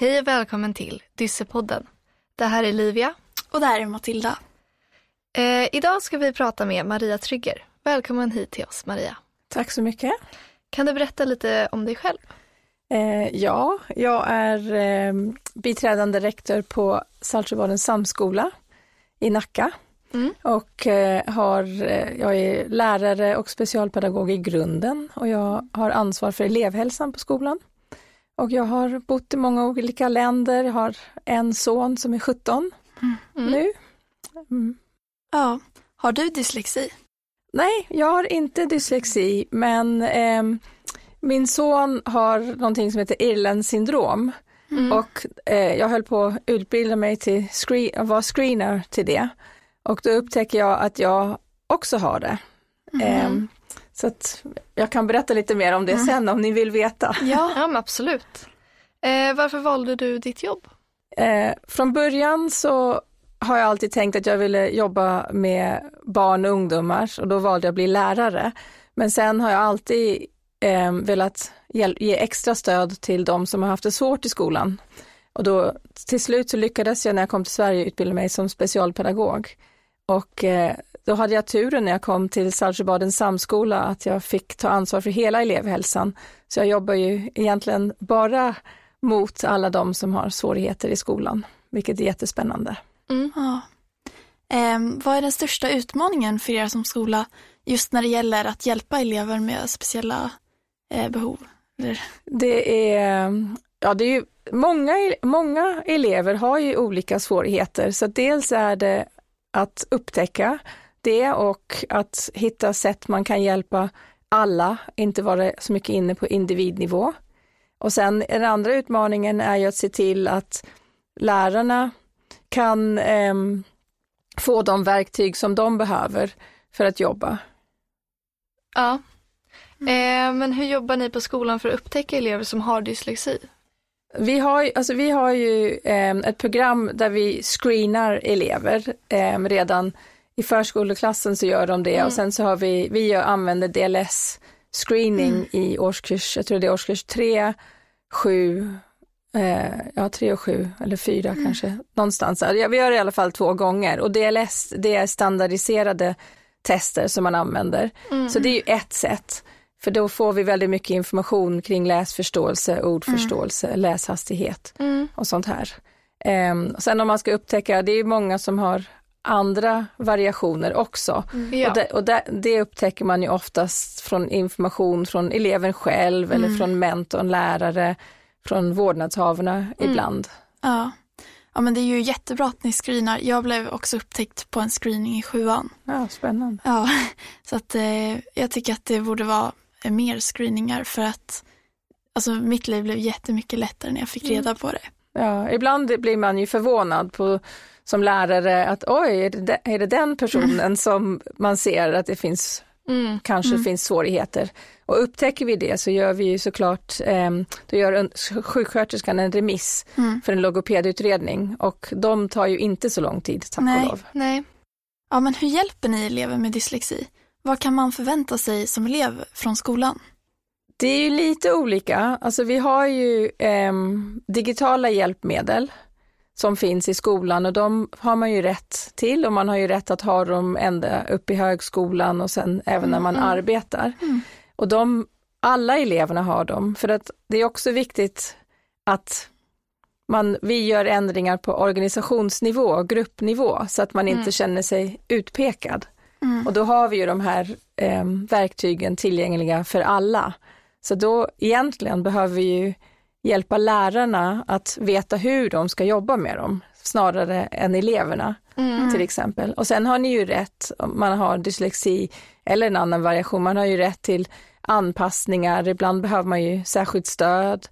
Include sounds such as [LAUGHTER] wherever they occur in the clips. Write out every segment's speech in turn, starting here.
Hej och välkommen till Dyssepodden. Det här är Livia. Och det här är Matilda. Eh, idag ska vi prata med Maria Trygger. Välkommen hit till oss Maria. Tack så mycket. Kan du berätta lite om dig själv? Eh, ja, jag är eh, biträdande rektor på Saltsjöbadens samskola i Nacka. Mm. Och eh, har, eh, jag är lärare och specialpedagog i grunden och jag har ansvar för elevhälsan på skolan. Och jag har bott i många olika länder, jag har en son som är 17 mm. nu. Mm. Ja, har du dyslexi? Nej, jag har inte dyslexi, men eh, min son har någonting som heter Irlands syndrom. Mm. Och eh, jag höll på att utbilda mig till screen, vara screener till det. Och då upptäcker jag att jag också har det. Mm. Eh, så att jag kan berätta lite mer om det mm. sen om ni vill veta. Ja, [LAUGHS] ja absolut. Eh, varför valde du ditt jobb? Eh, från början så har jag alltid tänkt att jag ville jobba med barn och ungdomar och då valde jag att bli lärare. Men sen har jag alltid eh, velat ge extra stöd till de som har haft det svårt i skolan. Och då till slut så lyckades jag när jag kom till Sverige utbilda mig som specialpedagog. Och eh, då hade jag turen när jag kom till Saltsjöbadens samskola att jag fick ta ansvar för hela elevhälsan. Så jag jobbar ju egentligen bara mot alla de som har svårigheter i skolan, vilket är jättespännande. Mm. Ja. Eh, vad är den största utmaningen för er som skola just när det gäller att hjälpa elever med speciella eh, behov? Det är, ja det är ju, många, många elever har ju olika svårigheter, så dels är det att upptäcka det och att hitta sätt man kan hjälpa alla, inte vara så mycket inne på individnivå. Och sen den andra utmaningen är ju att se till att lärarna kan eh, få de verktyg som de behöver för att jobba. Ja. Eh, men hur jobbar ni på skolan för att upptäcka elever som har dyslexi? Vi har, alltså vi har ju eh, ett program där vi screenar elever eh, redan i förskoleklassen så gör de det mm. och sen så har vi, vi använder DLS screening mm. i årskurs, jag tror det är årskurs 3, 7, eh, ja 3 och 7 eller 4 mm. kanske, någonstans. Ja, vi gör det i alla fall två gånger och DLS det är standardiserade tester som man använder. Mm. Så det är ju ett sätt. För då får vi väldigt mycket information kring läsförståelse, ordförståelse, mm. läshastighet mm. och sånt här. Um, sen om man ska upptäcka, det är många som har andra variationer också. Mm. Ja. Och, det, och det, det, upptäcker man ju oftast från information från eleven själv eller mm. från mentorn, lärare, från vårdnadshavarna mm. ibland. Ja. ja, men det är ju jättebra att ni screenar. Jag blev också upptäckt på en screening i sjuan. Ja, spännande. Ja, så att eh, jag tycker att det borde vara mer screeningar för att alltså, mitt liv blev jättemycket lättare när jag fick mm. reda på det. Ja, ibland blir man ju förvånad på som lärare att oj, är det, är det den personen mm. som man ser att det finns, mm. kanske mm. finns svårigheter. Och upptäcker vi det så gör vi ju såklart, eh, då gör en, sjuksköterskan en remiss mm. för en logopedutredning och de tar ju inte så lång tid, tack nej, och lov. Nej. Ja, men hur hjälper ni elever med dyslexi? Vad kan man förvänta sig som elev från skolan? Det är ju lite olika. Alltså vi har ju eh, digitala hjälpmedel som finns i skolan och de har man ju rätt till och man har ju rätt att ha dem ända upp i högskolan och sen även när man mm. arbetar. Mm. Och de, alla eleverna har dem för att det är också viktigt att man, vi gör ändringar på organisationsnivå, gruppnivå, så att man inte mm. känner sig utpekad. Mm. Och då har vi ju de här eh, verktygen tillgängliga för alla. Så då egentligen behöver vi ju hjälpa lärarna att veta hur de ska jobba med dem, snarare än eleverna mm. till exempel. Och sen har ni ju rätt, om man har dyslexi eller en annan variation, man har ju rätt till anpassningar, ibland behöver man ju särskilt stöd.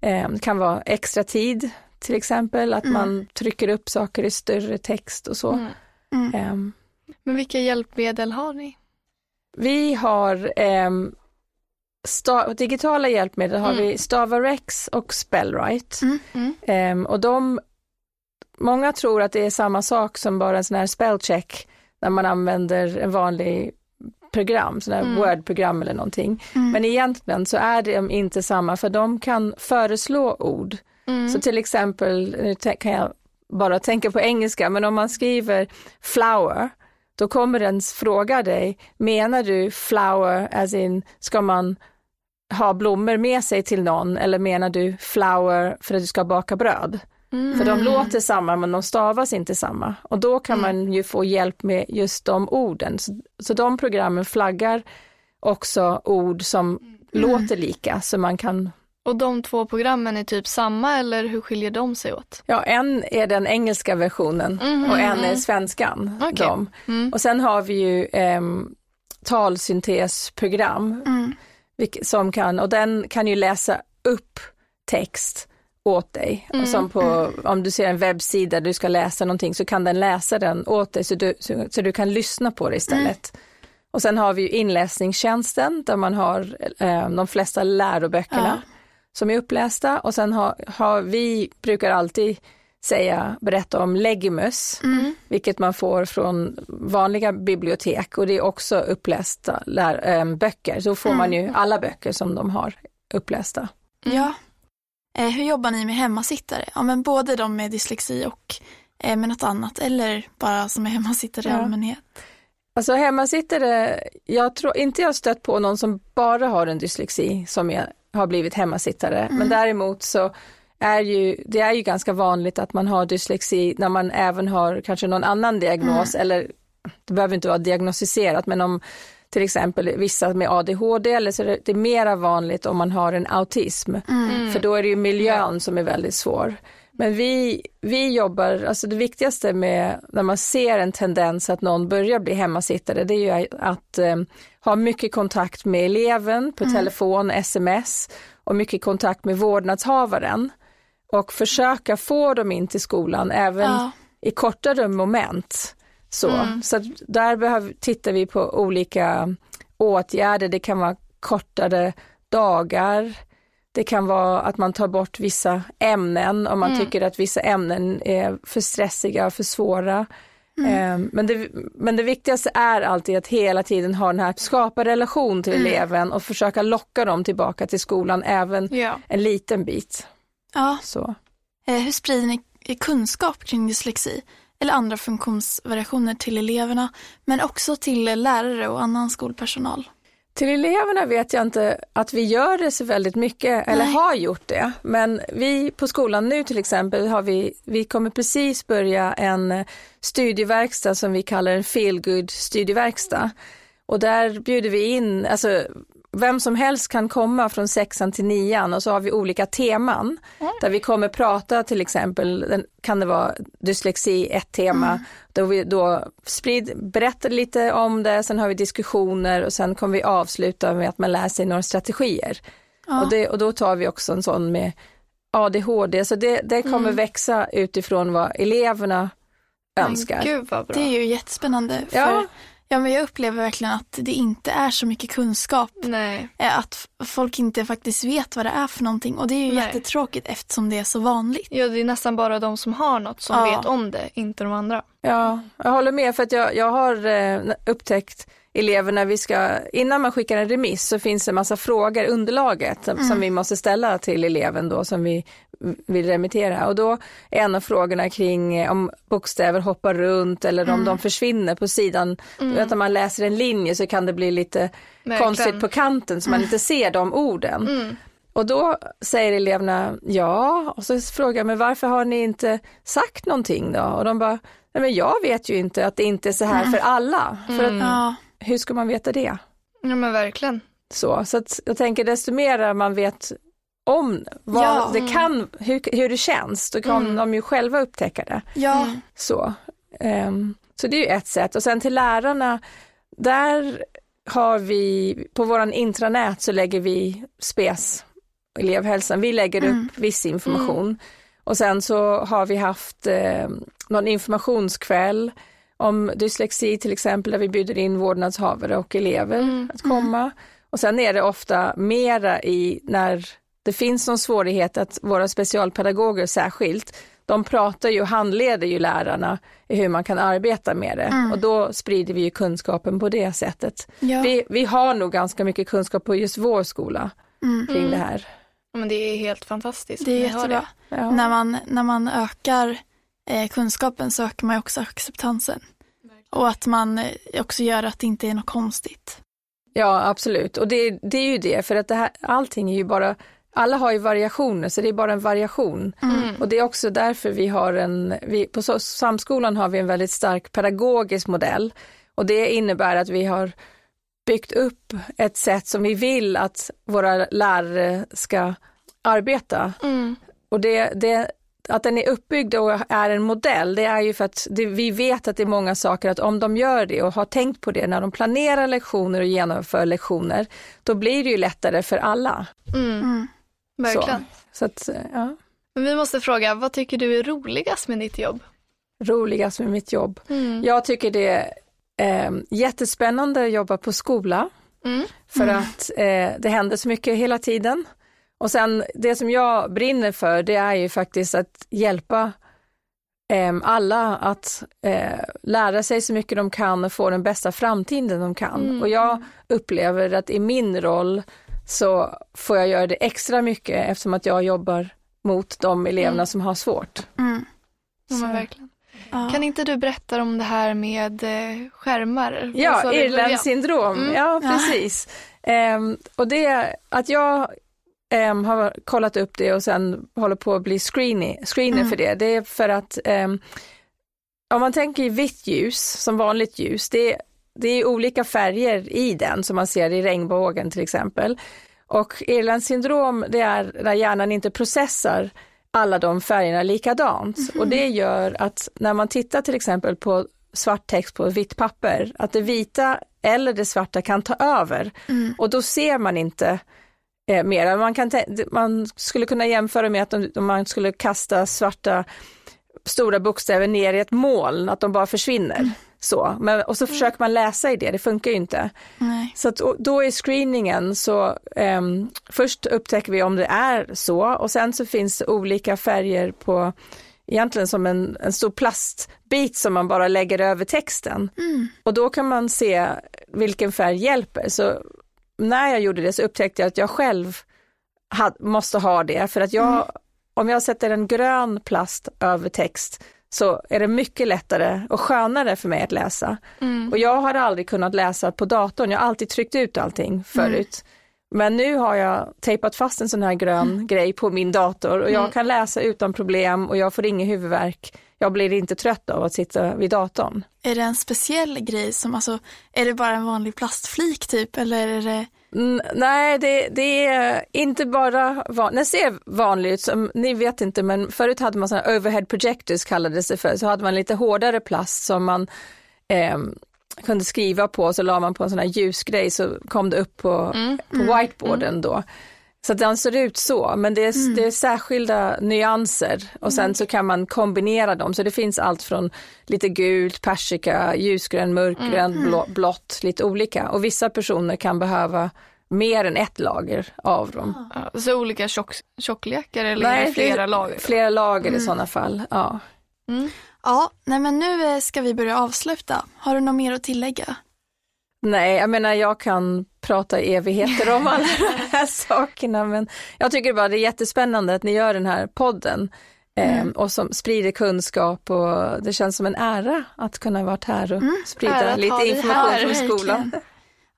Eh, det kan vara extra tid till exempel, att mm. man trycker upp saker i större text och så. Mm. Eh, men vilka hjälpmedel har ni? Vi har eh, digitala hjälpmedel har mm. vi Stavarex och Spellwrite. Mm. Mm. Eh, och de, många tror att det är samma sak som bara en sån här spellcheck när man använder en vanlig program, sån här mm. Word-program eller någonting. Mm. Men egentligen så är de inte samma för de kan föreslå ord Mm. Så till exempel, nu kan jag bara tänka på engelska, men om man skriver flower, då kommer den fråga dig, menar du flower as in, ska man ha blommor med sig till någon eller menar du flower för att du ska baka bröd? Mm. För de låter samma men de stavas inte samma och då kan man ju få hjälp med just de orden. Så, så de programmen flaggar också ord som låter lika så man kan Och de två programmen är typ samma eller hur skiljer de sig åt? Ja, en är den engelska versionen Mhm, och en är svenskan. De. Mm. Och sen har vi ju ehm, talsyntesprogram Mm. Som kan, och den kan ju läsa upp text åt dig. Och som på, om du ser en webbsida där du ska läsa någonting så kan den läsa den åt dig så du, så, så du kan lyssna på det istället. Och sen har vi ju inläsningstjänsten där man har eh, de flesta läroböckerna som är upplästa och sen har, har vi, brukar alltid säga, berätta om Legimus, Mm. vilket man får från vanliga bibliotek och det är också upplästa lär, ähm, böcker. Så får man ju alla böcker som de har upplästa. Ja. Eh, hur jobbar ni med hemmasittare? Ja, men både de med dyslexi och eh, med något annat eller bara som är hemmasittare i Ja. allmänhet? Alltså hemmasittare, jag tror inte jag stött på någon som bara har en dyslexi som är, har blivit hemmasittare. Men däremot så är ju, det är ju ganska vanligt att man har dyslexi när man även har kanske någon annan diagnos eller det behöver inte vara diagnostiserat men om till exempel vissa med ADHD eller så är det, det är mera vanligt om man har en autism. För då är det ju miljön som är väldigt svår. Men vi, vi jobbar, alltså det viktigaste med när man ser en tendens att någon börjar bli hemmasittare, det är ju att eh, ha mycket kontakt med eleven på telefon, sms och mycket kontakt med vårdnadshavaren. Och försöka få dem in till skolan även Ja. i kortare moment. Så, så att där behöver, tittar vi på olika åtgärder. Det kan vara kortare dagar. Det kan vara att man tar bort vissa ämnen om man tycker att vissa ämnen är för stressiga och för svåra. Eh, Men, det, men det viktigaste är alltid att hela tiden ha den här, skapa relation till eleven och försöka locka dem tillbaka till skolan även Ja. en liten bit. Ja. Så. Eh, hur sprider ni kunskap kring dyslexi eller andra funktionsvariationer till eleverna men också till lärare och annan skolpersonal? Till eleverna vet jag inte att vi gör det så väldigt mycket, eller Nej. har gjort det. Men vi på skolan nu till exempel har vi, vi kommer precis börja en eh, studieverkstad som vi kallar en feel good studieverkstad. Och där bjuder vi in, alltså vem som helst kan komma från sexan till nian och så har vi olika teman där vi kommer prata till exempel, den- kan det vara dyslexi, ett tema, då vi då sprid, berättar lite om det, sen har vi diskussioner och sen kommer vi avsluta med att man lär sig några strategier. Ja. Och, det, och då tar vi också en sån med ADHD, så det, det kommer växa utifrån vad eleverna önskar. Men gud vad bra. Det är ju jättespännande. För, Ja. Ja. men jag upplever verkligen att det inte är så mycket kunskap. Nej. Eh, Att folk inte faktiskt vet vad det är för någonting. Och det är ju Nej. jättetråkigt eftersom det är så vanligt. Ja, det är nästan bara de som har något som Ja. vet om det, inte de andra. Ja, jag håller med för att jag, jag har eh, upptäckt eleverna, vi ska, innan man skickar en remiss så finns det en massa frågor, underlaget som, som vi måste ställa till eleven då som vi vill remittera och då är en av frågorna kring eh, om bokstäver hoppar runt eller om de försvinner på sidan. Du vet, när man läser en linje så kan det bli lite Verkligen. konstigt på kanten så man inte ser de orden. Mm. Och då säger eleverna ja, och så frågar jag men varför har ni inte sagt någonting då? Och de bara, nej men jag vet ju inte att det inte är så här för alla. För att, Ja, hur ska man veta det? Ja men verkligen. Så, så att jag tänker desto mer man vet om vad Ja. det kan, hur, hur det känns, då kan de ju själva upptäcka det. ja. Så, Ehm, så det är ju ett sätt. Och sen till lärarna, där har vi, på våran intranät så lägger vi SPES, elevhälsan, vi lägger upp viss information. Och sen så har vi haft eh, någon informationskväll om dyslexi till exempel, där vi bjuder in vårdnadshavare och elever att komma. Och sen är det ofta mera i när det finns någon svårighet att våra specialpedagoger särskilt, de pratar ju och handleder ju lärarna i hur man kan arbeta med det och då sprider vi ju kunskapen på det sättet. Ja. Vi, vi har nog ganska mycket kunskap på just vår skola kring det här. Men det är helt fantastiskt. Det är jättebra. Ja. När, man, när man ökar eh, kunskapen så ökar man också acceptansen. Och att man eh, också gör att det inte är något konstigt. Ja, absolut. Och det, det är ju det, för att det här, allting är ju bara, alla har ju variationer, så det är bara en variation. Mm. Och det är också därför vi har en, vi, på Samskolan har vi en väldigt stark pedagogisk modell. Och det innebär att vi har byggt upp ett sätt som vi vill att våra lärare ska arbeta. Mm. Och det, det, att den är uppbyggd och är en modell, det är ju för att det, vi vet att det är många saker, att om de gör det och har tänkt på det när de planerar lektioner och genomför lektioner, då blir det ju lättare för alla. Mm. Mm. Verkligen. Så att, ja, Men vi måste fråga, vad tycker du är roligast med ditt jobb? roligast med mitt jobb. Mm. Jag tycker det är eh, jättespännande att jobba på skola, Mm. för att eh, det händer så mycket hela tiden. Och sen det som jag brinner för, det är ju faktiskt att hjälpa eh, alla att eh, lära sig så mycket de kan och få den bästa framtiden de kan. Mm. Och jag upplever att i min roll så får jag göra det extra mycket eftersom att jag jobbar mot de eleverna Mm. som har svårt. Mm. Ja, verkligen. Ja. Kan inte du berätta om det här med eh, skärmar? Ja, Vad sa du i början? Irlands syndrom. Mm. Ja, Ja. precis. Ehm, och det att jag ehm, har kollat upp det och sen håller på att bli screening, screener Mm. för det, det är för att ehm, om man tänker i vitt ljus som vanligt ljus, det, det är olika färger i den som man ser i regnbågen till exempel. Och Irlands syndrom, det är när hjärnan inte processar alla de färgerna likadant. Och det gör att när man tittar till exempel på svart text på vitt papper, att det vita eller det svarta kan ta över. Mm. Och då ser man inte eh, mer. Man, kan man skulle kunna jämföra med att om, om man skulle kasta svarta stora bokstäver ner i ett moln, att de bara försvinner. Så. Men, och så försöker man läsa i det, det funkar ju inte. Nej. Så att, då i screeningen så ehm, först upptäcker vi om det är så och sen så finns olika färger på egentligen som en, en stor plastbit som man bara lägger över texten. Mm. Och då kan man se vilken färg hjälper. Så när jag gjorde det så upptäckte jag att jag själv had, måste ha det för att jag, om jag sätter en grön plast över text så är det mycket lättare och skönare för mig att läsa. Mm. Och jag har aldrig kunnat läsa på datorn, jag har alltid tryckt ut allting förut. Men nu har jag tejpat fast en sån här grön grej på min dator och jag Mm. kan läsa utan problem och jag får ingen huvudvärk. Jag blir inte trött av att sitta vid datorn. Är det en speciell grej som, alltså, är det bara en vanlig plastflik typ eller är det Mm, nej, det, det är inte bara van, det ser vanligt ut, som, ni vet inte, men förut hade man sådana overhead projectors kallades det för, så hade man lite hårdare plast som man ehm, kunde skriva på, så la man på en sån här ljusgrej så kom det upp på, Mm. på whiteboarden då. Så att den ser ut så, men det är, det är särskilda nyanser och sen så kan man kombinera dem. Så det finns allt från lite gult, persika, ljusgrön, mörkgrön, blå, blått, lite olika. Och vissa personer kan behöva mer än ett lager av dem. Ja, så olika tjock, tjocklekar eller det flera lager? Flera lager i sådana fall, ja. Mm. Ja, nej men nu eh, ska vi börja avsluta. Har du något mer att tillägga? Nej, jag menar jag kan prata i evigheter om alla de här [LAUGHS] sakerna, men jag tycker bara det är jättespännande att ni gör den här podden eh, och som sprider kunskap och det känns som en ära att kunna varit här och Ära sprida lite information här, från skolan. verkligen.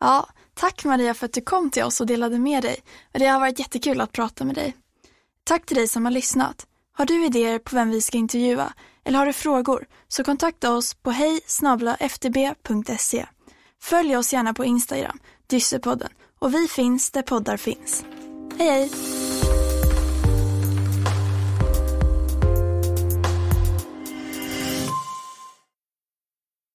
Ja, tack Maria för att du kom till oss och delade med dig. Det har varit jättekul att prata med dig. Tack till dig som har lyssnat. Har du idéer på vem vi ska intervjua eller har du frågor så kontakta oss på hej ftb.se. Följ oss gärna på Instagram, Dyssepodden och vi finns där poddar finns. Hej hej!